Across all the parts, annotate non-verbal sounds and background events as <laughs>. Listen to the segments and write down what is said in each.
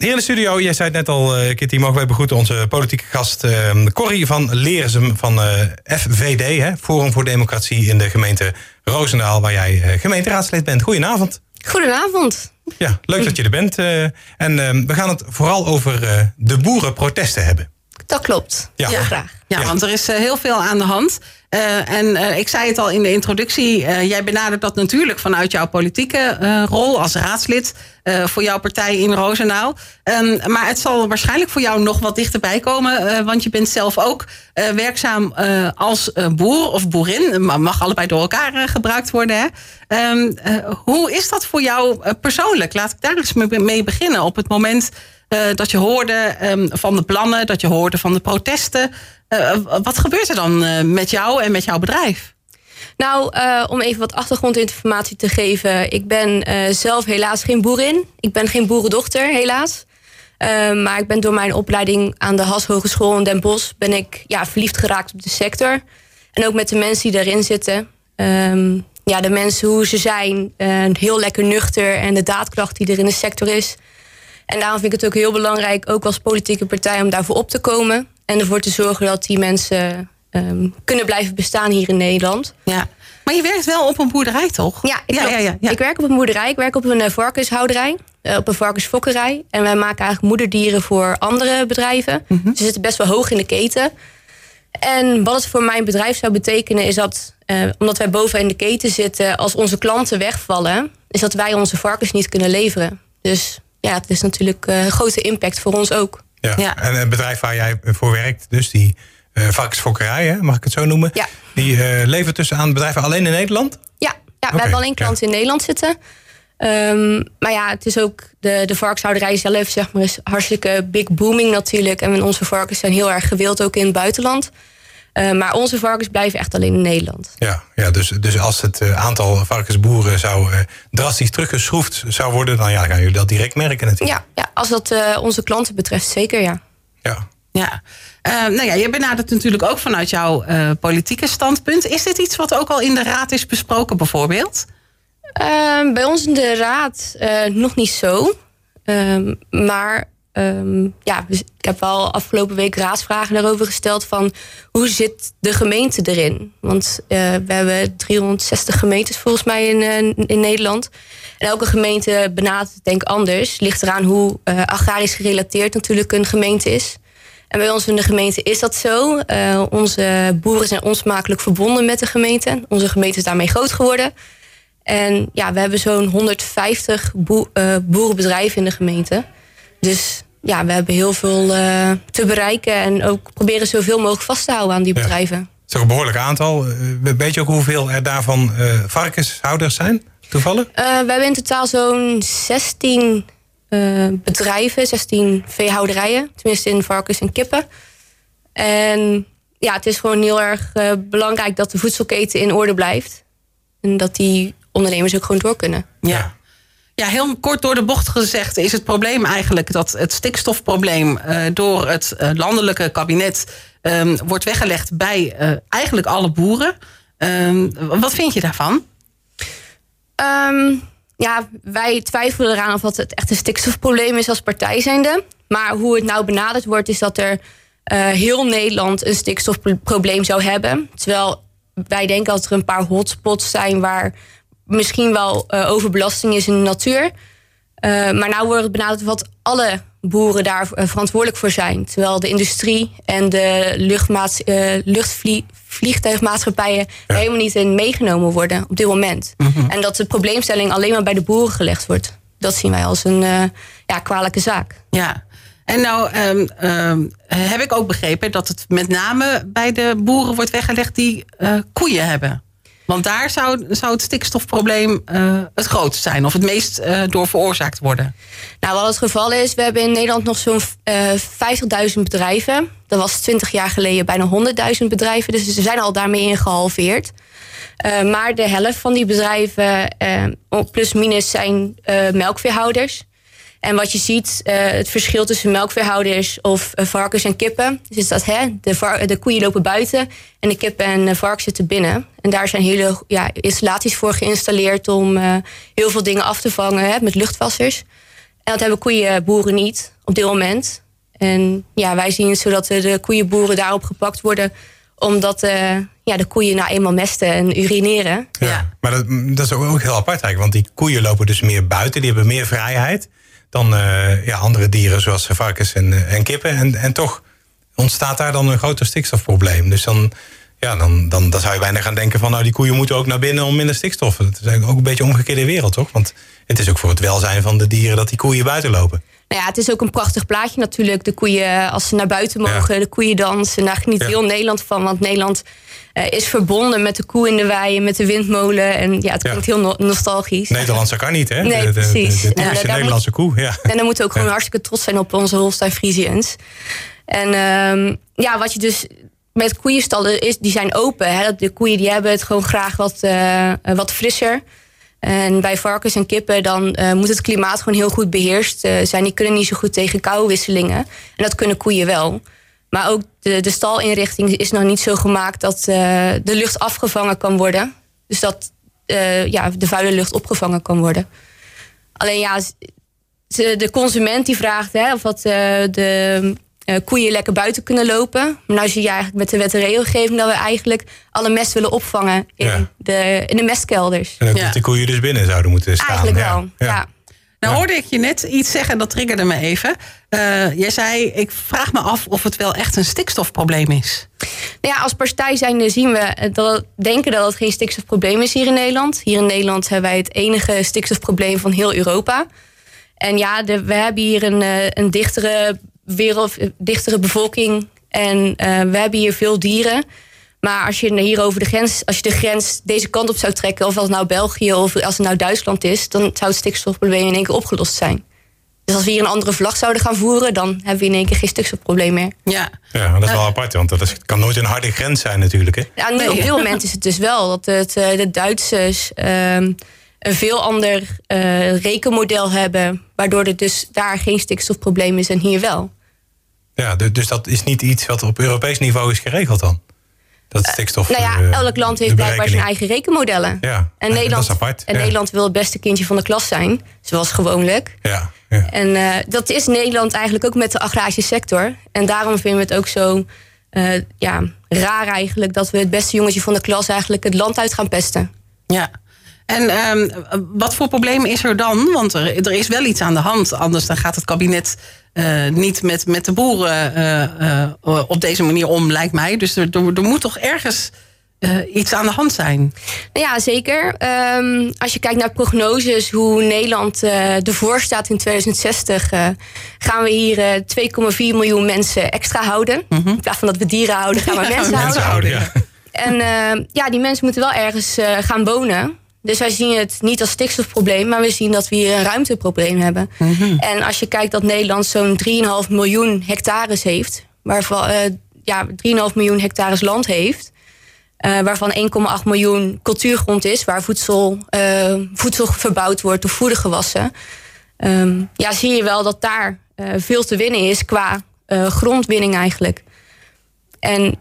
Hier in de studio, jij zei het net al, uh, Kitty, mogen wij begroeten onze politieke gast uh, Corrie van Leersum van uh, FVD, hè, Forum voor Democratie in de gemeente Roosendaal, waar jij gemeenteraadslid bent. Goedenavond. Goedenavond. Ja, leuk dat je er bent. en we gaan het vooral over de boerenprotesten hebben. Dat klopt. Ja, Heel graag. Ja, want er is heel veel aan de hand. Uh, en uh, ik zei het al in de introductie. Jij benadert dat natuurlijk vanuit jouw politieke rol als raadslid. voor jouw partij in Roosendaal. Um, maar het zal waarschijnlijk voor jou nog wat dichterbij komen. want je bent zelf ook werkzaam als boer of boerin. Mag allebei door elkaar gebruikt worden. Hè? Um, hoe is dat voor jou persoonlijk? Laat ik daar eens mee beginnen. Op het moment dat je hoorde um, van de plannen. Dat je hoorde van de protesten. Uh, wat gebeurt er dan uh, met jou en met jouw bedrijf? Nou, om even wat achtergrondinformatie te geven. Ik ben zelf helaas geen boerin. Ik ben geen boerendochter, helaas. maar ik ben door mijn opleiding aan de Has Hogeschool in Den Bosch... ben ik ja, verliefd geraakt op de sector. En ook met de mensen die daarin zitten. Um, ja, de mensen hoe ze zijn. heel lekker nuchter en de daadkracht die er in de sector is. En daarom vind ik het ook heel belangrijk, ook als politieke partij... om daarvoor op te komen. En ervoor te zorgen dat die mensen um, kunnen blijven bestaan hier in Nederland. Ja. Maar je werkt wel op een boerderij, toch? Ja, ik, ja, ja, ja, ik werk op een boerderij. Ik werk op een uh, varkenshouderij. Uh, op een varkensfokkerij. En wij maken eigenlijk moederdieren voor andere bedrijven. Mm -hmm. Ze zitten best wel hoog in de keten. En wat het voor mijn bedrijf zou betekenen is dat, uh, omdat wij boven in de keten zitten, als onze klanten wegvallen, is dat wij onze varkens niet kunnen leveren. Dus ja, het is natuurlijk een grote impact voor ons ook. Ja. En het bedrijf waar jij voor werkt, dus die uh, varkensfokkerij, mag ik het zo noemen. Ja. Die uh, levert dus aan bedrijven alleen in Nederland? Ja, ja we hebben alleen klanten in Nederland zitten. Um, maar ja, het is ook de, de varkenshouderij zelf, zeg maar, is hartstikke big booming natuurlijk. En onze varkens zijn heel erg gewild ook in het buitenland. Uh, maar onze varkens blijven echt alleen in Nederland. Ja, ja dus, dus als het uh, aantal varkensboeren zou uh, drastisch teruggeschroefd zou worden, dan ja, gaan jullie dat direct merken natuurlijk. Ja, ja als dat onze klanten betreft, zeker ja. Ja. Ja. nou ja, je benadert natuurlijk ook vanuit jouw politieke standpunt. Is dit iets wat ook al in de raad is besproken, bijvoorbeeld? Ehm, bij ons in de raad nog niet zo. Ehm, maar Um, ja, ik heb wel afgelopen week raadsvragen daarover gesteld van hoe zit de gemeente erin? Want uh, we hebben 360 gemeentes volgens mij in, uh, in Nederland. En elke gemeente benadert het denk anders. Ligt eraan hoe uh, agrarisch gerelateerd natuurlijk een gemeente is. En bij ons in de gemeente is dat zo. onze boeren zijn onsmakelijk verbonden met de gemeente. Onze gemeente is daarmee groot geworden. En ja, we hebben zo'n 150 boerenbedrijven in de gemeente. Dus ja, we hebben heel veel uh, te bereiken en ook proberen zoveel mogelijk vast te houden aan die bedrijven. Ja. Het is een behoorlijk aantal. Uh, weet je ook hoeveel er daarvan uh, varkenshouders zijn, toevallig? we hebben in totaal zo'n 16 bedrijven, 16 veehouderijen. Tenminste in varkens en kippen. En ja, het is gewoon heel erg belangrijk dat de voedselketen in orde blijft. En dat die ondernemers ook gewoon door kunnen. Ja. Ja, heel kort door de bocht gezegd is het probleem eigenlijk dat het stikstofprobleem uh, door het uh, landelijke kabinet um, wordt weggelegd bij uh, eigenlijk alle boeren. Um, wat vind je daarvan? Um, ja, wij twijfelen eraan of het echt een stikstofprobleem is als partij zijnde. Maar hoe het nou benaderd wordt, is dat er heel Nederland een stikstofprobleem zou hebben. Terwijl wij denken dat er een paar hotspots zijn waar misschien wel uh, overbelasting is in de natuur. Uh, maar nou wordt het benaderd wat alle boeren daar uh, verantwoordelijk voor zijn. Terwijl de industrie en de luchtvliegtuigmaatschappijen ja. helemaal niet in meegenomen worden op dit moment. Mm -hmm. En dat de probleemstelling alleen maar bij de boeren gelegd wordt. Dat zien wij als een ja, kwalijke zaak. Ja. En nou um, um, heb ik ook begrepen dat het met name bij de boeren wordt weggelegd die koeien hebben. Want daar zou, zou het stikstofprobleem uh, het grootst zijn, of het meest uh, door veroorzaakt worden. Nou, wat het geval is, we hebben in Nederland nog zo'n uh, eh, 50.000 bedrijven. Dat was 20 jaar geleden bijna 100.000 bedrijven. Dus ze zijn al daarmee in gehalveerd. maar de helft van die bedrijven, plus minus, zijn melkveehouders. En wat je ziet, uh, het verschil tussen melkveehouders of uh, varkens en kippen, is dat hè, de, de koeien lopen buiten en de kippen en de varkens zitten binnen. En daar zijn hele ja, installaties voor geïnstalleerd om uh, heel veel dingen af te vangen hè, met luchtwassers. dat hebben koeienboeren niet op dit moment. En ja, wij zien het zo dat de koeienboeren daarop gepakt worden omdat uh, ja, de koeien nou eenmaal mesten en urineren. Ja, maar dat, dat, is ook heel apart eigenlijk. Want die koeien lopen dus meer buiten. Die hebben meer vrijheid dan uh, ja, andere dieren zoals varkens en, en kippen. En, en toch ontstaat daar dan een groter stikstofprobleem. Dus dan, ja, dan, dan, dan zou je bijna gaan denken van... nou, die koeien moeten ook naar binnen om minder stikstof. Dat is eigenlijk ook een beetje omgekeerde wereld, toch? Want het is ook voor het welzijn van de dieren dat die koeien buiten lopen. Nou ja, het is ook een prachtig plaatje natuurlijk. De koeien, als ze naar buiten mogen, de koeien dansen. Daar geniet ja. heel Nederland van. Want Nederland uh, is verbonden met de koe in de wei, met de windmolen. En ja, het klinkt heel no nostalgisch. Nederlandse kan niet, hè? Nee, de, precies. De, de, de en, uh, Nederlandse moet, koe, ja. En dan moeten we ook gewoon hartstikke trots zijn op onze Holstein Friesians. En um, ja, wat je dus met koeienstallen is, die zijn open. Hè? De koeien die hebben het gewoon graag wat, uh, wat frisser. En bij varkens en kippen dan uh, moet het klimaat gewoon heel goed beheerst uh, zijn. Die kunnen niet zo goed tegen kouwisselingen. En dat kunnen koeien wel. Maar ook de, de stalinrichting is nog niet zo gemaakt dat uh, de lucht afgevangen kan worden. Dus dat ja, de vuile lucht opgevangen kan worden. Alleen ja, de consument die vraagt hè, of wat de uh, koeien lekker buiten kunnen lopen. Maar nou zie je eigenlijk met de wet en regelgeving dat we eigenlijk alle mest willen opvangen in, ja. de, in de mestkelders. En dat ja. de koeien dus binnen zouden moeten staan. Eigenlijk wel, ja. ja. Nou hoorde ik je net iets zeggen, dat triggerde me even. Uh, jij zei, ik vraag me af of het wel echt een stikstofprobleem is. Nou ja, als partij zijnde zien we dat, denken dat het geen stikstofprobleem is hier in Nederland. Hier in Nederland hebben wij het enige stikstofprobleem van heel Europa. En ja, de, we hebben hier een, een dichtere wereld, dichtere bevolking. En uh, we hebben hier veel dieren. Maar als je hier over de grens, als je de grens deze kant op zou trekken, of als het nou België of als het nou Duitsland is, dan zou het stikstofprobleem in één keer opgelost zijn. Dus als we hier een andere vlag zouden gaan voeren, dan hebben we in één keer geen stikstofprobleem meer. Ja, ja dat is wel apart, want dat is, kan nooit een harde grens zijn natuurlijk. Hè? Ja, op dit moment is het dus wel dat het, de Duitsers uh, een veel ander uh, rekenmodel hebben, waardoor er dus daar geen stikstofprobleem is en hier wel. Ja, dus dat is niet iets wat op Europees niveau is geregeld dan? Dat stikstof. Uh, nou ja, elk land heeft blijkbaar zijn eigen rekenmodellen. Ja, en Nederland, dat is apart. En ja. Nederland wil het beste kindje van de klas zijn, zoals gewoonlijk. Ja, ja. En uh, dat is Nederland eigenlijk ook met de agrarische sector. En daarom vinden we het ook zo uh, ja, raar eigenlijk dat we het beste jongetje van de klas eigenlijk het land uit gaan pesten. Ja. En um, wat voor probleem is er dan? Want er, er, is wel iets aan de hand. Anders dan gaat het kabinet uh, niet met, met de boeren uh, uh, op deze manier om, lijkt mij. Dus er, er, er moet toch ergens iets aan de hand zijn? Ja, zeker. Um, als je kijkt naar prognoses, hoe Nederland ervoor staat in 2060, gaan we hier 2,4 miljoen mensen extra houden. Mm -hmm. In plaats van dat we dieren houden, gaan we ja, mensen, <laughs> mensen houden. houden ja. En ja, die mensen moeten wel ergens gaan wonen. Dus wij zien het niet als stikstofprobleem, maar we zien dat we hier een ruimteprobleem hebben. Mm -hmm. En als je kijkt dat Nederland zo'n 3,5 miljoen hectares heeft, waarvan uh, ja, 3,5 miljoen hectares land heeft, uh, waarvan 1,8 miljoen cultuurgrond is, waar voedsel, uh, voedsel verbouwd wordt of voedergewassen. Um, ja, zie je wel dat daar veel te winnen is qua grondwinning eigenlijk. En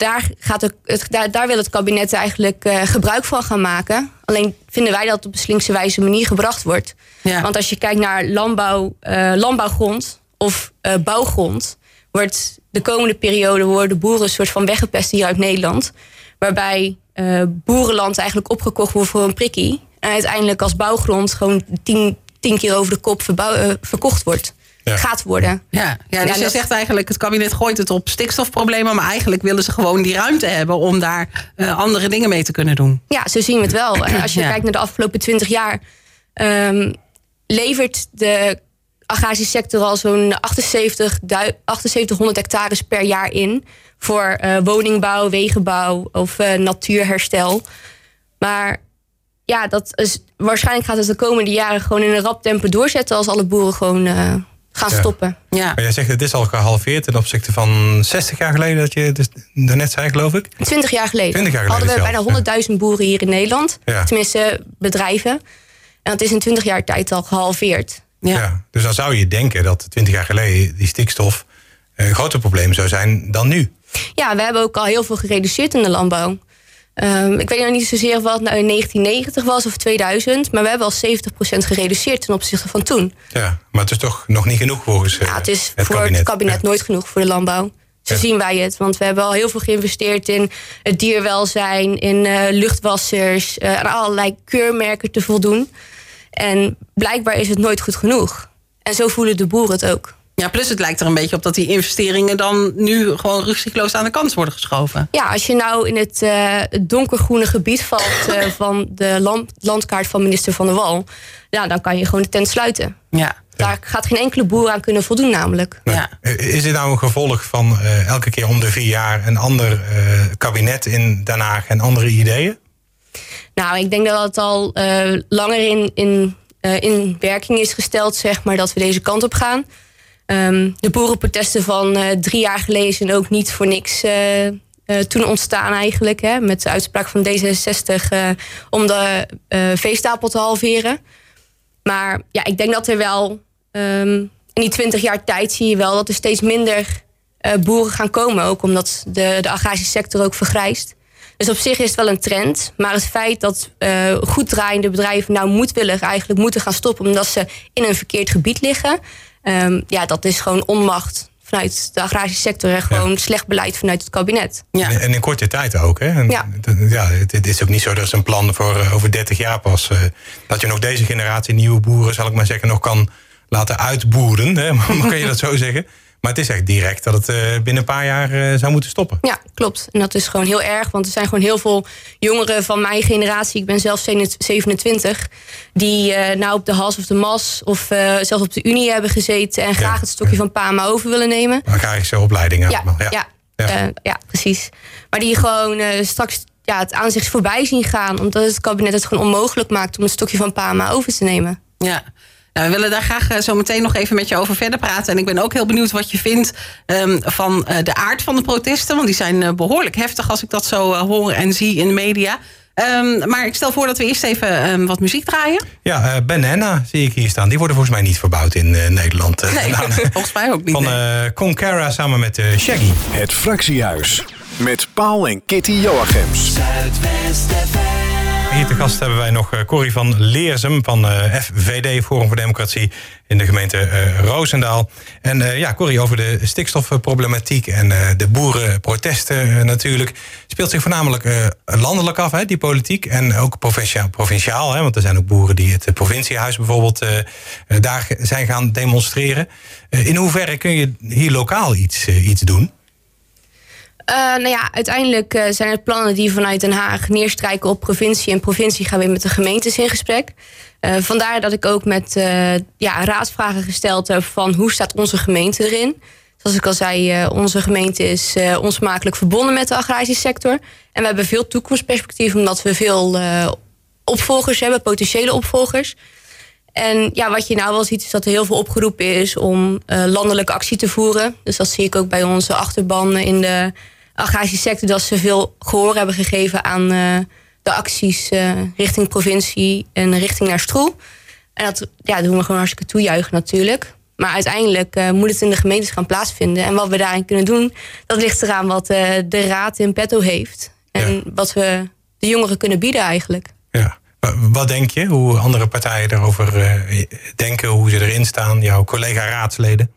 daar, gaat het, het, daar, daar wil het kabinet eigenlijk uh, gebruik van gaan maken. Alleen vinden wij dat het op een slinkse wijze manier gebracht wordt. Ja. Want als je kijkt naar landbouw, uh, landbouwgrond of uh, bouwgrond, wordt de komende periode worden boeren een soort van weggepest hier uit Nederland. Waarbij boerenland eigenlijk opgekocht wordt voor een prikkie. En uiteindelijk als bouwgrond gewoon tien, tien keer over de kop verbouw, verkocht wordt ja. gaat worden. Ja, ja dus ja, je zegt eigenlijk, het kabinet gooit het op stikstofproblemen, maar eigenlijk willen ze gewoon die ruimte hebben om daar uh, andere dingen mee te kunnen doen. Ja, zo zien we het wel. Als je ja. kijkt naar de afgelopen twintig jaar, um, levert de agrarische sector al zo'n 78, 7800 hectares per jaar in voor uh, woningbouw, wegenbouw of uh, natuurherstel. Maar ja, dat is, waarschijnlijk gaat het de komende jaren gewoon in een rap tempo doorzetten als alle boeren gewoon uh, gaan ja. stoppen. Ja. Maar jij zegt het is al gehalveerd ten opzichte van 60 jaar geleden dat je dus daarnet zei, geloof ik? 20 jaar geleden. 20 jaar geleden hadden we bijna 100.000 boeren hier in Nederland. Ja. Tenminste, bedrijven. En dat is in 20 jaar tijd al gehalveerd. Ja. ja. Dus dan zou je denken dat 20 jaar geleden die stikstof een groter probleem zou zijn dan nu. Ja, we hebben ook al heel veel gereduceerd in de landbouw. Ehm, ik weet nog niet zozeer of het nou in 1990 was of 2000, maar we hebben al 70% gereduceerd ten opzichte van toen. Ja, maar het is toch nog niet genoeg volgens ja, het is voor het kabinet nooit genoeg voor de landbouw. Zo zien wij het. Want we hebben al heel veel geïnvesteerd in het dierwelzijn, in uh, luchtwassers, uh, aan allerlei keurmerken te voldoen. En blijkbaar is het nooit goed genoeg. En zo voelen de boeren het ook. Ja, plus het lijkt er een beetje op dat die investeringen dan nu gewoon rugzakloos aan de kant worden geschoven. Ja, als je nou in het uh, donkergroene gebied valt uh, <laughs> van de land, landkaart van minister Van der Wal, ja, dan kan je gewoon de tent sluiten. Ja. Daar gaat geen enkele boer aan kunnen voldoen, namelijk. Ja. Is dit nou een gevolg van uh, elke keer om de vier jaar een ander kabinet in Den Haag en andere ideeën? Nou, ik denk dat het al langer in, in, in werking is gesteld, zeg maar, dat we deze kant op gaan. Um, de boerenprotesten van uh, drie jaar geleden zijn ook niet voor niks uh, uh, toen ontstaan eigenlijk. Hè, met de uitspraak van D66 om de veestapel te halveren. Maar ja, ik denk dat er wel um, in die twintig jaar tijd zie je wel dat er steeds minder boeren gaan komen. Ook omdat de, de agrarische sector ook vergrijst. Dus op zich is het wel een trend. Maar het feit dat goed draaiende bedrijven nou moedwillig eigenlijk moeten gaan stoppen omdat ze in een verkeerd gebied liggen Um, ja, dat is gewoon onmacht vanuit de agrarische sector en gewoon slecht beleid vanuit het kabinet. Ja. En in korte tijd ook. Hè? En ja. ja, het is ook niet zo dat is een plan voor uh, over 30 jaar pas. Uh, dat je nog deze generatie nieuwe boeren, zal ik maar zeggen, nog kan laten uitboeren. Hè? <laughs> Maar kan je dat zo zeggen? Maar het is echt direct dat het uh, binnen een paar jaar uh, zou moeten stoppen. Ja, klopt. En dat is gewoon heel erg. Want er zijn gewoon heel veel jongeren van mijn generatie. Ik ben zelf 27. Die uh, nou op de Hals of de Mas of zelfs op de Unie hebben gezeten. En graag ja, het stokje ja. van Pama over willen nemen. Agrarische opleidingen. Ja, ja. Ja. ja, precies. Maar die gewoon straks ja, het aan zich voorbij zien gaan. Omdat het kabinet het gewoon onmogelijk maakt om het stokje van Pama over te nemen. Ja, nou, we willen daar graag uh, zo meteen nog even met je over verder praten. En ik ben ook heel benieuwd wat je vindt um, van uh, de aard van de protesten. Want die zijn uh, behoorlijk heftig als ik dat zo hoor en zie in de media. Um, maar ik stel voor dat we eerst even um, wat muziek draaien. Ja, Banana zie ik hier staan. Die worden volgens mij niet verbouwd in Nederland. nee, <laughs> <laughs> volgens mij ook niet. Van Concara samen met Shaggy. Het Fractiehuis met Paul en Kitty Joachims. Zuidwest hier te gast hebben wij nog Corrie van Leersum van FVD, Forum voor Democratie in de gemeente Roosendaal. En ja, Corrie, over de stikstofproblematiek en de boerenprotesten natuurlijk. Speelt zich voornamelijk landelijk af, hè, die politiek. En ook provinciaal, provinciaal hè, want er zijn ook boeren die het provinciehuis bijvoorbeeld daar zijn gaan demonstreren. in hoeverre kun je hier lokaal iets, iets doen? Uh, nou ja, uiteindelijk uh, zijn het plannen die vanuit Den Haag neerstrijken op provincie. En provincie gaan weer met de gemeentes in gesprek. Uh, vandaar dat ik ook met ja, raadsvragen gesteld heb van hoe staat onze gemeente erin. Zoals ik al zei, onze gemeente is onsmakelijk verbonden met de agrarische sector. En we hebben veel toekomstperspectief omdat we veel opvolgers hebben, potentiële opvolgers. En ja, wat je nou wel ziet is dat er heel veel opgeroepen is om landelijke actie te voeren. Dus dat zie ik ook bij onze achterban in de agrarische sector dat ze veel gehoor hebben gegeven aan uh, de acties uh, richting provincie en richting naar Stroe. En dat ja, doen we gewoon hartstikke toejuichen natuurlijk. Maar uiteindelijk uh, moet het in de gemeentes gaan plaatsvinden. En wat we daarin kunnen doen, dat ligt eraan wat de raad in petto heeft. En ja. wat we de jongeren kunnen bieden eigenlijk. Ja. Wat denk je? Hoe andere partijen daarover denken, hoe ze erin staan, jouw collega-raadsleden?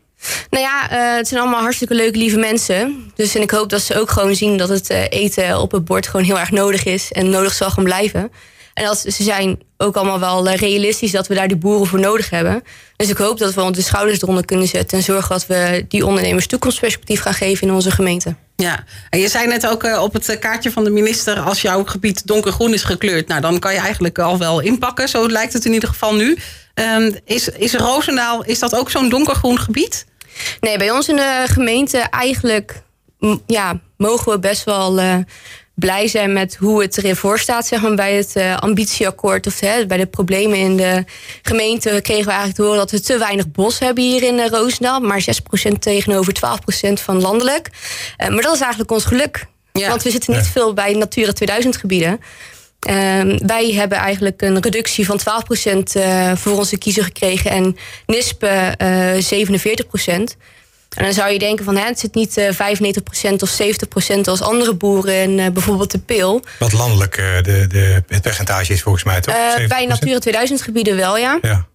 Nou ja, uh, het zijn allemaal hartstikke leuke, lieve mensen. Dus en ik hoop dat ze ook gewoon zien dat het uh, eten op het bord gewoon heel erg nodig is. En nodig zal gaan blijven. En dat, ze zijn ook allemaal wel uh, realistisch dat we daar die boeren voor nodig hebben. Dus ik hoop dat we onze schouders eronder kunnen zetten. En zorgen dat we die ondernemers toekomstperspectief gaan geven in onze gemeente. Ja, en je zei net ook op het kaartje van de minister... als jouw gebied donkergroen is gekleurd... nou, dan kan je eigenlijk al wel inpakken. Zo lijkt het in ieder geval nu. Um, is, is Roosendaal, is dat ook zo'n donkergroen gebied? Nee, bij ons in de gemeente eigenlijk ja, mogen we best wel uh, blij zijn met hoe het erin voor staat, zeg maar, bij het uh, ambitieakkoord of hè, bij de problemen in de gemeente kregen we eigenlijk te horen dat we te weinig bos hebben hier in uh, Roosendaal, maar 6% tegenover 12% van landelijk. maar dat is eigenlijk ons geluk. Ja. Want we zitten niet ja. veel bij Natura 2000 gebieden. Uh, wij hebben eigenlijk een reductie van 12% uh, voor onze kiezer gekregen en NISP uh, 47%. En dan zou je denken van hè, het zit niet uh, 95% of 70% als andere boeren in uh, bijvoorbeeld de Pil. Wat landelijk uh, de, de, het percentage is volgens mij toch? bij Natura 2000 gebieden wel, ja. ja.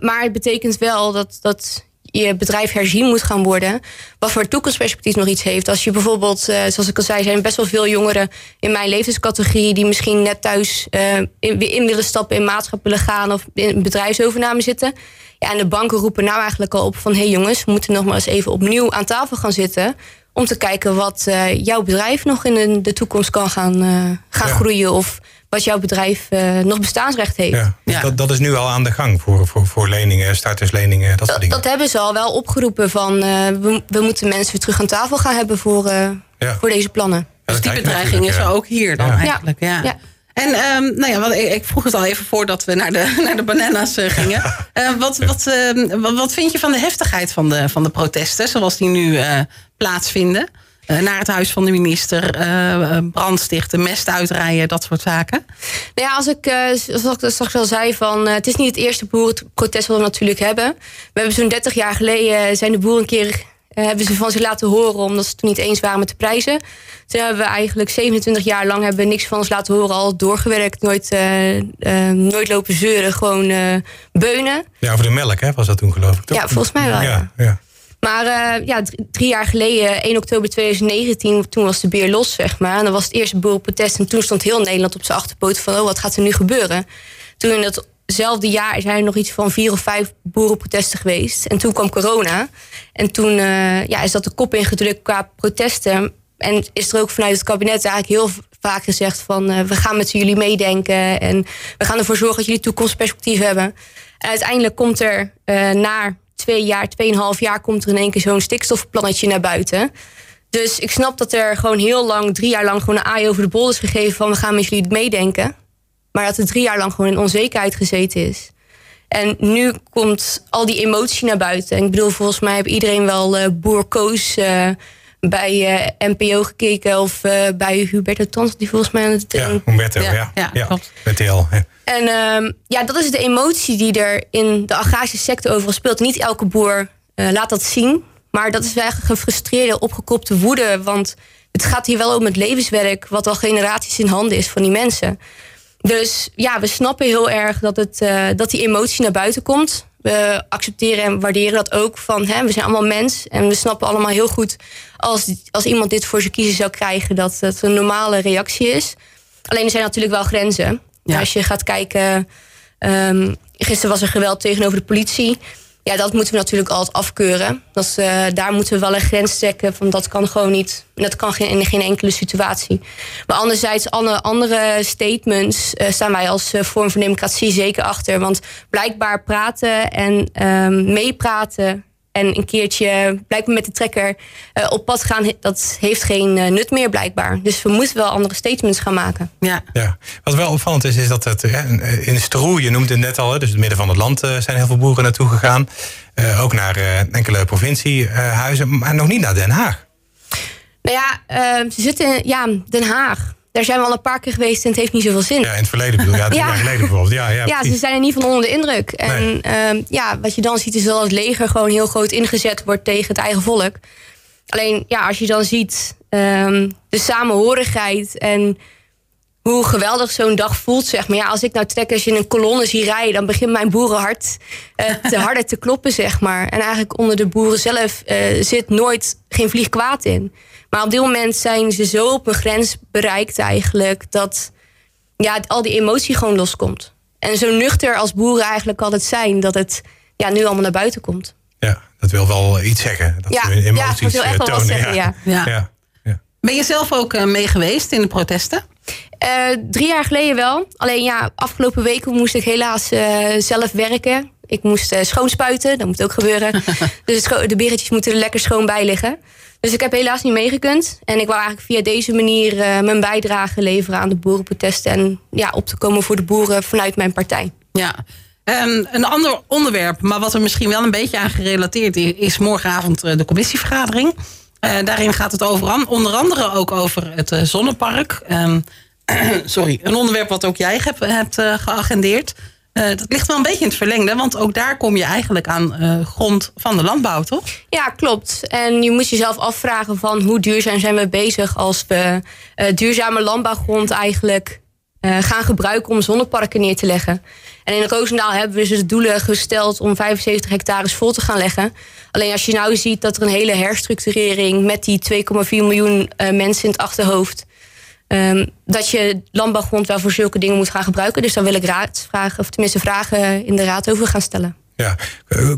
maar het betekent wel dat, dat je bedrijf herzien moet gaan worden. Wat voor toekomstperspectief nog iets heeft. Als je bijvoorbeeld, uh, zoals ik al zei, zijn best wel veel jongeren in mijn levenscategorie die misschien net thuis uh, in, in, willen stappen, in maatschap willen gaan of in bedrijfsovername zitten. Ja, en de banken roepen nou eigenlijk al op van hé hey jongens, we moeten nog maar eens even opnieuw aan tafel gaan zitten. Om te kijken wat uh, jouw bedrijf nog in de toekomst kan gaan, gaan ja. groeien. Of wat jouw bedrijf uh, nog bestaansrecht heeft. Ja, dus Dat, dat is nu al aan de gang voor, voor, voor leningen, startersleningen, dat, dat soort dingen. Dat hebben ze al wel opgeroepen van uh, we, we, moeten mensen weer terug aan tafel gaan hebben voor, uh, ja. voor deze plannen. dus die bedreiging is er ook hier dan eigenlijk. Ja. ja. En um, nou ja, wat, ik, ik, vroeg het al even voordat we naar de, <laughs> naar de bananas gingen. wat, wat, wat, wat vind je van de heftigheid van de, van de protesten zoals die nu plaatsvinden? Uh, naar het huis van de minister, uh, brandstichten, mest uitrijden, dat soort zaken? Nou ja, als ik, uh, zoals ik straks al zei, van, het is niet het eerste boerenprotest wat we natuurlijk hebben. We hebben zo'n 30 jaar geleden zijn de boeren een keer hebben ze van zich laten horen omdat ze toen niet eens waren met de prijzen. Toen hebben we eigenlijk 27 jaar lang hebben we niks van ons laten horen, al doorgewerkt, nooit, nooit lopen zeuren, gewoon beunen. Ja, over de melk hè, was dat toen geloof ik toch? Ja, volgens mij wel. ja. ja. Maar uh, ja, drie jaar geleden, 1 oktober 2019, toen was de beer los, zeg maar. En dan was het eerste boerenprotest. En toen stond heel Nederland op zijn achterpoot van... oh, wat gaat er nu gebeuren? Toen in datzelfde jaar zijn er nog iets van vier of vijf boerenprotesten geweest. En toen kwam corona. En toen uh, ja, is dat de kop ingedrukt qua protesten. En is er ook vanuit het kabinet eigenlijk heel vaak gezegd van... Uh, we gaan met jullie meedenken en we gaan ervoor zorgen dat jullie toekomstperspectief hebben. En uiteindelijk komt er naar twee jaar, tweeënhalf jaar komt er in één keer zo'n stikstofplannetje naar buiten. Dus ik snap dat er gewoon heel lang, drie jaar lang, gewoon een aai over de bol is gegeven van we gaan met jullie meedenken. Maar dat er drie jaar lang gewoon in onzekerheid gezeten is. En nu komt al die emotie naar buiten. En ik bedoel, volgens mij heeft iedereen wel uh, Boer Koos uh, bij uh, NPO gekeken. Of bij Huberto Tans, die volgens mij... Het, ja, Humberto, ja. Ja, ja, ja klopt. RTL, ja. En uh, ja, dat is de emotie die er in de agrarische sector overal speelt. Niet elke boer uh, laat dat zien. Maar dat is eigenlijk gefrustreerde, opgekropte woede. Want het gaat hier wel om het levenswerk... wat al generaties in handen is van die mensen. Dus ja, we snappen heel erg dat, het, uh, dat die emotie naar buiten komt. We accepteren en waarderen dat ook. Van, hè, we zijn allemaal mens. En we snappen allemaal heel goed... als, als iemand dit voor zijn kiezen zou krijgen... dat het een normale reactie is. Alleen er zijn natuurlijk wel grenzen... Ja. Als je gaat kijken, um, gisteren was er geweld tegenover de politie. Ja, dat moeten we natuurlijk altijd afkeuren. Dat uh, daar moeten we wel een grens trekken van dat kan gewoon niet. Dat kan geen, in geen enkele situatie. Maar anderzijds, alle andere statements uh, staan wij als uh, vorm van democratie zeker achter. Want blijkbaar praten en um, meepraten en een keertje blijkbaar met de trekker uh, op pad gaan, dat heeft geen uh, nut meer blijkbaar. Dus we moeten wel andere statements gaan maken. Ja. ja. Wat wel opvallend is, is dat het in Stroe, je noemde het net al, dus het midden van het land uh, zijn heel veel boeren naartoe gegaan. ook naar enkele provinciehuizen, maar nog niet naar Den Haag. Nou ja, ze zitten in ja, Den Haag. Daar zijn we al een paar keer geweest en het heeft niet zoveel zin. Ja, in het verleden bedoel Ja, ja. jaar geleden bijvoorbeeld. Ja, ja, ja ze zijn er niet van onder de indruk. En nee. uh, ja, wat je dan ziet is dat het leger gewoon heel groot ingezet wordt tegen het eigen volk. Alleen, ja, als je dan ziet um, de samenhorigheid en hoe geweldig zo'n dag voelt, zeg maar. Ja, als ik nou trekkers in een kolonne zie rijden, dan begint mijn boerenhart uh, te <laughs> harder te kloppen, zeg maar. En eigenlijk onder de boeren zelf uh, zit nooit geen vlieg kwaad in. Maar op dit moment zijn ze zo op een grens bereikt eigenlijk dat ja, al die emotie gewoon loskomt. En zo nuchter als boeren eigenlijk altijd zijn, dat het ja, nu allemaal naar buiten komt. Ja, dat wil wel iets zeggen. Dat ja, emoties ja, dat wil echt wel tonen. zeggen, ja. Ja. Ja. ja. Ben je zelf ook uh, mee geweest in de protesten? Uh, drie jaar geleden wel. Alleen ja, afgelopen weken moest ik helaas uh, zelf werken. Ik moest uh, schoonspuiten, dat moet ook gebeuren. <laughs> dus de beretjes moeten er lekker schoon bij liggen. Dus ik heb helaas niet meegekund. En ik wou eigenlijk via deze manier uh, mijn bijdrage leveren aan de boerenprotesten. En ja, op te komen voor de boeren vanuit mijn partij. Ja, um, een ander onderwerp, maar wat er misschien wel een beetje aan gerelateerd is, is morgenavond de commissievergadering. Uh, daarin gaat het over, onder andere ook over het uh, zonnepark. Um, <clears throat> sorry, een onderwerp wat ook jij hebt, hebt geagendeerd. Uh, dat ligt wel een beetje in het verlengde, want ook daar kom je eigenlijk aan uh, grond van de landbouw, toch? Ja, klopt. En je moet jezelf afvragen van hoe duurzaam zijn we bezig als we uh, duurzame landbouwgrond eigenlijk gaan gebruiken om zonneparken neer te leggen. En in Roosendaal hebben we dus de doelen gesteld om 75 hectares vol te gaan leggen. Alleen als je nou ziet dat er een hele herstructurering met die 2,4 miljoen mensen in het achterhoofd Um, dat je landbouwgrond wel voor zulke dingen moet gaan gebruiken. Dus daar wil ik raadsvragen, of tenminste vragen in de raad over gaan stellen. Ja,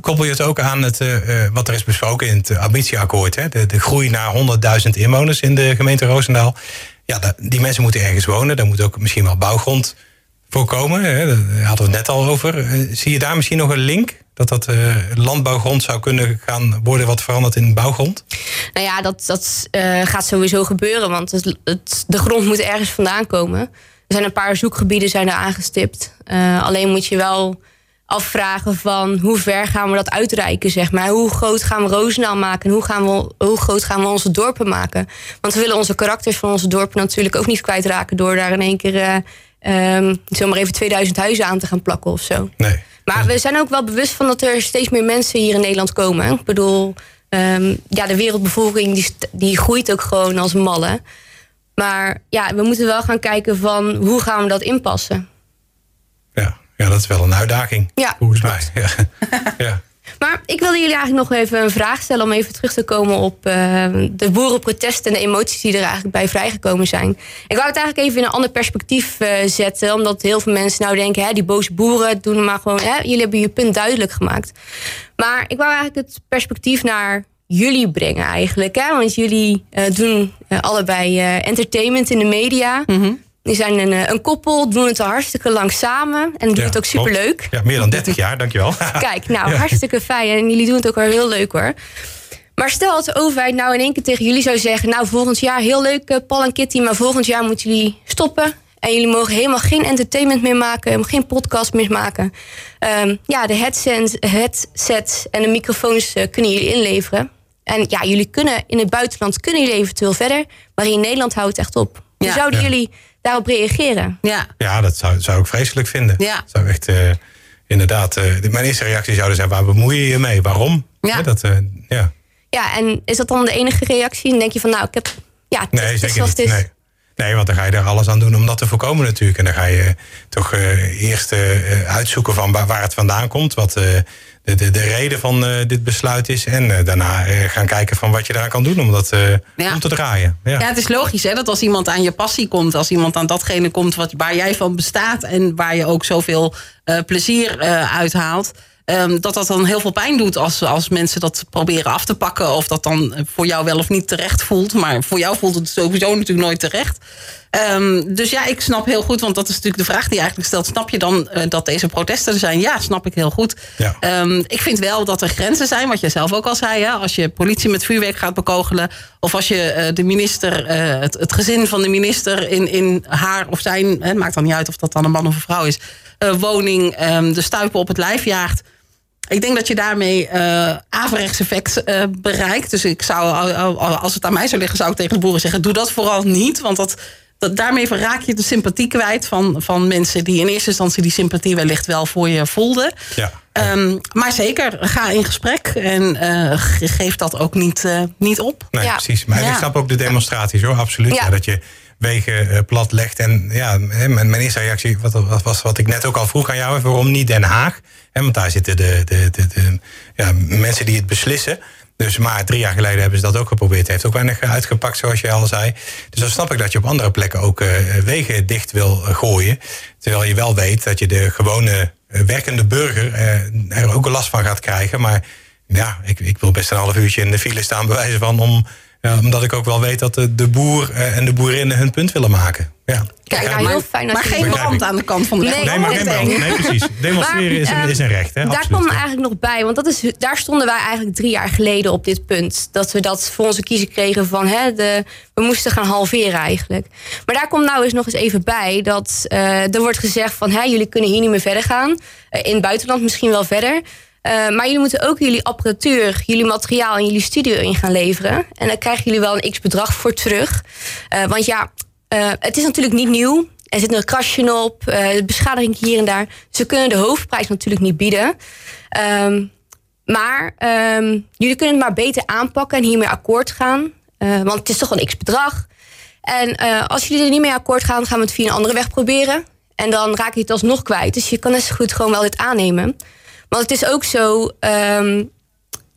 koppel je het ook aan het, uh, wat er is besproken in het ambitieakkoord? Hè? De, groei naar 100.000 inwoners in de gemeente Roosendaal. Ja, die mensen moeten ergens wonen. Daar moet ook misschien wel bouwgrond voorkomen. Hè? Daar hadden we het net al over. Uh, zie je daar misschien nog een link? Dat dat uh, landbouwgrond zou kunnen gaan worden wat verandert in bouwgrond? Nou ja, dat, dat uh, gaat sowieso gebeuren, want het, het, de grond moet ergens vandaan komen. Er zijn een paar zoekgebieden zijn er aangestipt. Uh, alleen moet je wel afvragen van hoe ver gaan we dat uitreiken, zeg maar. Hoe groot gaan we Roosendaal maken en hoe, gaan we, hoe groot gaan we onze dorpen maken? Want we willen onze karakters van onze dorpen natuurlijk ook niet kwijtraken... door daar in één keer um, zomaar even 2000 huizen aan te gaan plakken of zo. Nee. Maar we zijn ook wel bewust van dat er steeds meer mensen hier in Nederland komen. Ik bedoel, um, ja, de wereldbevolking die, die groeit ook gewoon als malle. Maar ja, we moeten wel gaan kijken van hoe gaan we dat inpassen. Ja, ja dat is wel een uitdaging. Ja. Volgens mij. Ja. <laughs> ja. Maar ik wilde jullie eigenlijk nog even een vraag stellen om even terug te komen op uh, de boerenprotesten en de emoties die er eigenlijk bij vrijgekomen zijn. Ik wou het eigenlijk even in een ander perspectief uh, zetten, omdat heel veel mensen nou denken, hè, die boze boeren doen maar gewoon, hè, jullie hebben je punt duidelijk gemaakt. Maar ik wou eigenlijk het perspectief naar jullie brengen eigenlijk. Hè? Want jullie uh, doen allebei entertainment in de media. -hmm. Die zijn een, eh, een koppel, doen het al hartstikke lang samen. En doen het ook superleuk. Ja, meer dan 30 jaar, dankjewel. <laughs> Kijk, nou, <laughs> hartstikke fijn. En jullie doen het ook wel heel leuk hoor. Maar stel dat de overheid nou in één keer tegen jullie zou zeggen... nou, volgend jaar heel leuk, eh, Paul en Kitty... maar volgend jaar moeten jullie stoppen... en jullie mogen helemaal geen entertainment meer maken... geen podcast meer maken. Um, ja, de headsets, headsets en de microfoons uh, kunnen jullie inleveren. En ja, jullie kunnen in het buitenland kunnen jullie eventueel verder... maar in Nederland houdt het echt op. Ja. zouden jullie daarop reageren. Ja, ja dat zou, zou ik vreselijk vinden. Ja. Zou echt, uh, inderdaad, uh, mijn eerste reactie zouden zijn: waar bemoei je je mee? Waarom? Ja. dat, uh, ja. ja, en is dat dan de enige reactie? Dan denk je van, nou, ik heb. Ja, het, nee, zeker niet. Nee. nee, want dan ga je er alles aan doen om dat te voorkomen, natuurlijk. En dan ga je toch eerst uitzoeken van waar, waar, het vandaan komt. Wat de, de, de reden van uh, dit besluit is. En uh, daarna uh, gaan kijken van wat je daar kan doen om dat ja. om te draaien. Ja. ja. het is logisch hè, dat als iemand aan je passie komt, als iemand aan datgene komt wat, waar jij van bestaat en waar je ook zoveel plezier uithaalt. Um, dat dat dan heel veel pijn doet als, als mensen dat proberen af te pakken. Of dat dan voor jou wel of niet terecht voelt. Maar voor jou voelt het sowieso natuurlijk nooit terecht. Um, dus ja, ik snap heel goed, want dat is natuurlijk de vraag die je eigenlijk stelt. Snap je dan uh, dat deze protesten er zijn? Ja, snap ik heel goed. Ja. Um, ik vind wel dat er grenzen zijn, wat jij zelf ook al zei. Hè? Als je politie met vuurwerk gaat bekogelen. Of als je uh, de minister, uh, het, het, gezin van de minister in, in haar of zijn, het maakt dan niet uit of dat dan een man of een vrouw is, woning de stuipen op het lijf jaagt. Ik denk dat je daarmee uh, averechts effect uh, bereikt. Dus ik zou, als het aan mij zou liggen, zou ik tegen de boeren zeggen: doe dat vooral niet. Want dat, dat, daarmee verraak je de sympathie kwijt van, van mensen die in eerste instantie die sympathie wellicht wel voor je voelden. Ja. Um, maar zeker, ga in gesprek en uh, geef dat ook niet, niet op. Nee, ja. precies. Maar ja. ik snap ook de demonstraties hoor, absoluut. Ja. dat je wegen plat legt. En ja, mijn eerste reactie wat, was wat ik net ook al vroeg aan jou: waarom niet Den Haag? want daar zitten de, de, de, de ja, mensen die het beslissen. Dus maar drie jaar geleden hebben ze dat ook geprobeerd. Heeft ook weinig uitgepakt, zoals je al zei. Dus dan snap ik dat je op andere plekken ook uh, wegen dicht wil gooien. Terwijl je wel weet dat je de gewone uh, werkende burger er ook last van gaat krijgen. Maar ja, ik, ik wil best een half uurtje in de file staan, bewijzen van om omdat ik ook wel weet dat de, de boer en de boerinnen hun punt willen maken. Ja. Kijk, nou, heel fijn maar geen brand aan de kant van de. Nee, nee maar geen brand. Nee, precies. Demonstreren is, een, ehm, is een recht. Hè? Daar Absoluut. kwam eigenlijk nog bij. Want dat is, daar stonden wij eigenlijk drie jaar geleden op dit punt. Dat we dat voor onze kiezer kregen van... Hè, de, we moesten gaan halveren eigenlijk. Maar daar komt nou eens nog eens even bij... dat uh, er wordt gezegd van... Hè, jullie kunnen hier niet meer verder gaan. Uh, in het buitenland misschien wel verder. Uh, maar jullie moeten ook jullie apparatuur, jullie materiaal en jullie studio in gaan leveren. En daar krijgen jullie wel een x bedrag voor terug. Uh, want ja, uh, het is natuurlijk niet nieuw er zit een krasje op, beschadiging hier en daar. Ze kunnen de hoofdprijs natuurlijk niet bieden. Ehm, maar ehm, jullie kunnen het maar beter aanpakken en hiermee akkoord gaan. Want het is toch een x-bedrag. En als jullie er niet mee akkoord gaan, gaan we het via een andere weg proberen. En dan raak je het alsnog kwijt. Dus je kan net zo goed gewoon wel dit aannemen. Want het is ook zo, um,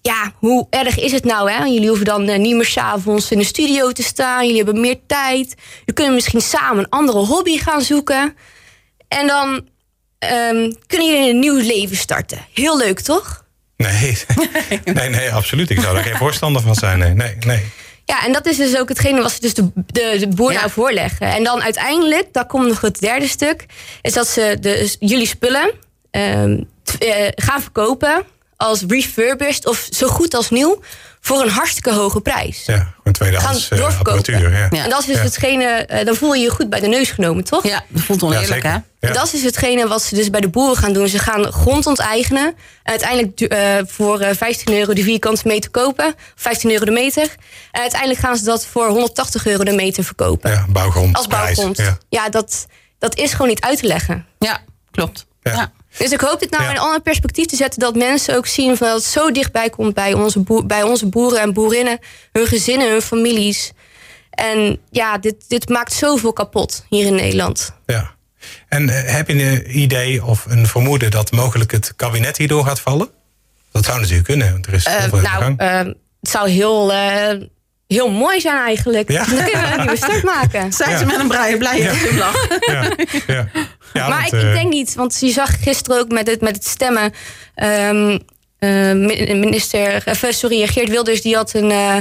ja, hoe erg is het nou? Hè? Jullie hoeven dan uh, niet meer s'avonds in de studio te staan. Jullie hebben meer tijd. Je kunnen misschien samen een andere hobby gaan zoeken. En dan um, kunnen jullie een nieuw leven starten. Heel leuk, toch? Nee, <laughs> nee, nee, absoluut. Ik zou daar geen <laughs> voorstander van zijn. Nee, nee, nee. Ja, en dat is dus ook hetgene wat ze dus de, de, de boer nou voorleggen. En dan uiteindelijk, daar komt nog het derde stuk, is dat ze de, jullie spullen uh, gaan verkopen als refurbished of zo goed als nieuw voor een hartstikke hoge prijs. Ja, een tweedehands uh, apparatuur. Ja. En dat is dus hetgene, uh, dan voel je je goed bij de neus genomen, toch? Ja, dat voelt oneerlijk, ja, hè? Dat is hetgene wat ze dus bij de boeren gaan doen. Ze gaan grond onteigenen. En uiteindelijk uh, voor 15 euro de vierkante meter kopen. 15 euro de meter. En uiteindelijk gaan ze dat voor 180 euro de meter verkopen. Ja, bouwgrond. Als bouwgrond. Ja, ja dat, dat is gewoon niet uit te leggen. Ja, klopt. ja. Dus ik hoop dit nou in een ander perspectief te zetten. Dat mensen ook zien van dat het zo dichtbij komt bij onze, bij onze boeren en boerinnen. Hun gezinnen, hun families. En ja, dit, dit maakt zoveel kapot hier in Nederland. Ja. En eh, heb je een idee of een vermoeden dat mogelijk het kabinet hierdoor gaat vallen? Dat zou natuurlijk kunnen, want er is uh, nou, uh, het zou heel, heel mooi zijn eigenlijk. Ja? Dan kunnen we een nieuwe start maken. <laughs> Zijn ze met een blije, blije glimlach. Ja. ja. Ja, maar ik, ik, denk niet, want je zag gisteren ook met het, met het stemmen. Um, uh, minister, sorry, Geert Wilders die had een, uh,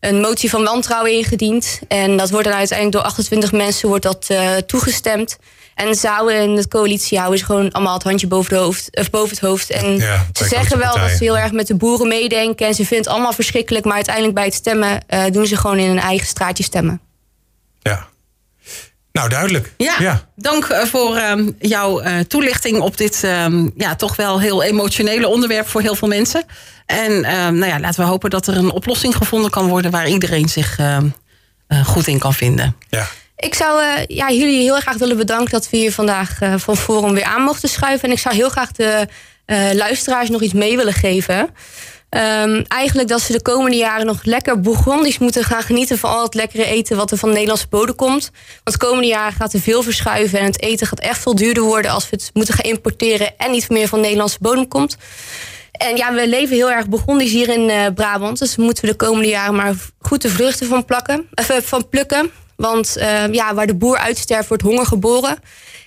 een motie van wantrouwen ingediend. En dat wordt dan uiteindelijk door 28 mensen wordt dat, uh, toegestemd. En zouden in de coalitie houden ze gewoon allemaal het handje boven, de hoofd, of boven het hoofd. En ja, ze zeggen wel dat ze heel erg met de boeren meedenken. En ze vinden het allemaal verschrikkelijk. Maar uiteindelijk bij het stemmen doen ze gewoon in een eigen straatje stemmen. Ja, nou, duidelijk. Ja, dank eh, voor uh, jouw uh, toelichting op dit uh, ja, toch wel heel emotionele onderwerp voor heel veel mensen. En ehm, nou ja, laten we hopen dat er een oplossing gevonden kan worden waar iedereen zich ehm, eh, goed in kan vinden. Ja. Ik zou ja, jullie heel graag willen bedanken dat we hier vandaag van Forum weer aan mochten schuiven. En ik zou heel graag de luisteraars nog iets mee willen geven. Um, eigenlijk dat ze de komende jaren nog lekker Bourgondisch moeten gaan genieten van al het lekkere eten wat er van de Nederlandse bodem komt. Want de komende jaren gaat er veel verschuiven en het eten gaat echt veel duurder worden als we het moeten gaan importeren en niet meer van de Nederlandse bodem komt. En ja, we leven heel erg Bourgondisch hier in Brabant. Dus moeten we de komende jaren maar goed de vruchten van, plakken, van plukken. Want uh, ja, waar de boer uitsterft, wordt honger geboren.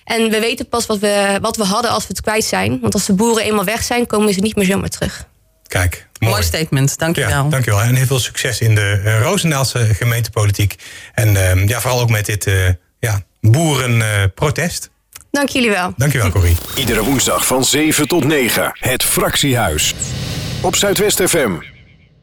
En we weten pas wat we, wat we hadden als we het kwijt zijn. Want als de boeren eenmaal weg zijn, komen ze niet meer zomaar terug. Kijk, mooi, statement. Dankjewel. Ja, dankjewel. En heel veel succes in de uh, Roosendaalse gemeentepolitiek. En uh, ja, vooral ook met dit uh, ja, boerenprotest. Dank jullie wel. Dankjewel, Corrie. Iedere woensdag van 7 tot 9. Het Fractiehuis. Op Zuidwest FM.